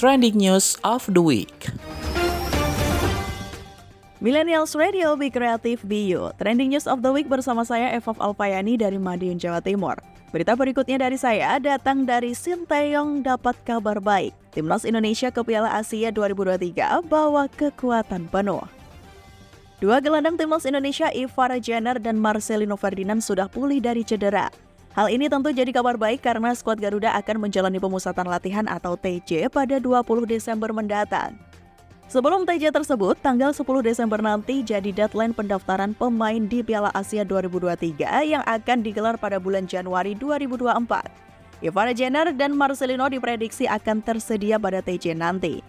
Trending News of the Week. Millennials Radio Be Creative Be You. Trending News of the Week bersama saya Evov Alpayani dari Madiun, Jawa Timur. Berita berikutnya dari saya datang dari Sinteyong dapat kabar baik. Timnas Indonesia ke Piala Asia 2023 bawa kekuatan penuh. Dua gelandang timnas Indonesia Ivar Jenner dan Marcelino Ferdinand sudah pulih dari cedera. Hal ini tentu jadi kabar baik karena skuad Garuda akan menjalani pemusatan latihan atau TJ pada 20 Desember mendatang. Sebelum TJ tersebut, tanggal 10 Desember nanti jadi deadline pendaftaran pemain di Piala Asia 2023 yang akan digelar pada bulan Januari 2024. Ivar Jenner dan Marcelino diprediksi akan tersedia pada TJ nanti.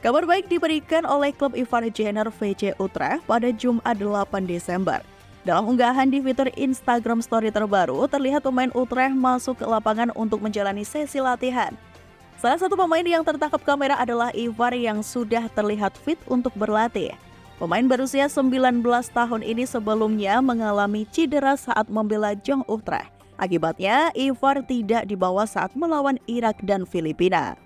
Kabar baik diberikan oleh klub Ivar Jenner VC Utrecht pada Jumat 8 Desember. Dalam unggahan di fitur Instagram Story terbaru, terlihat pemain Utrecht masuk ke lapangan untuk menjalani sesi latihan. Salah satu pemain yang tertangkap kamera adalah Ivar yang sudah terlihat fit untuk berlatih. Pemain berusia 19 tahun ini sebelumnya mengalami cedera saat membela Jong Utrecht. Akibatnya, Ivar tidak dibawa saat melawan Irak dan Filipina.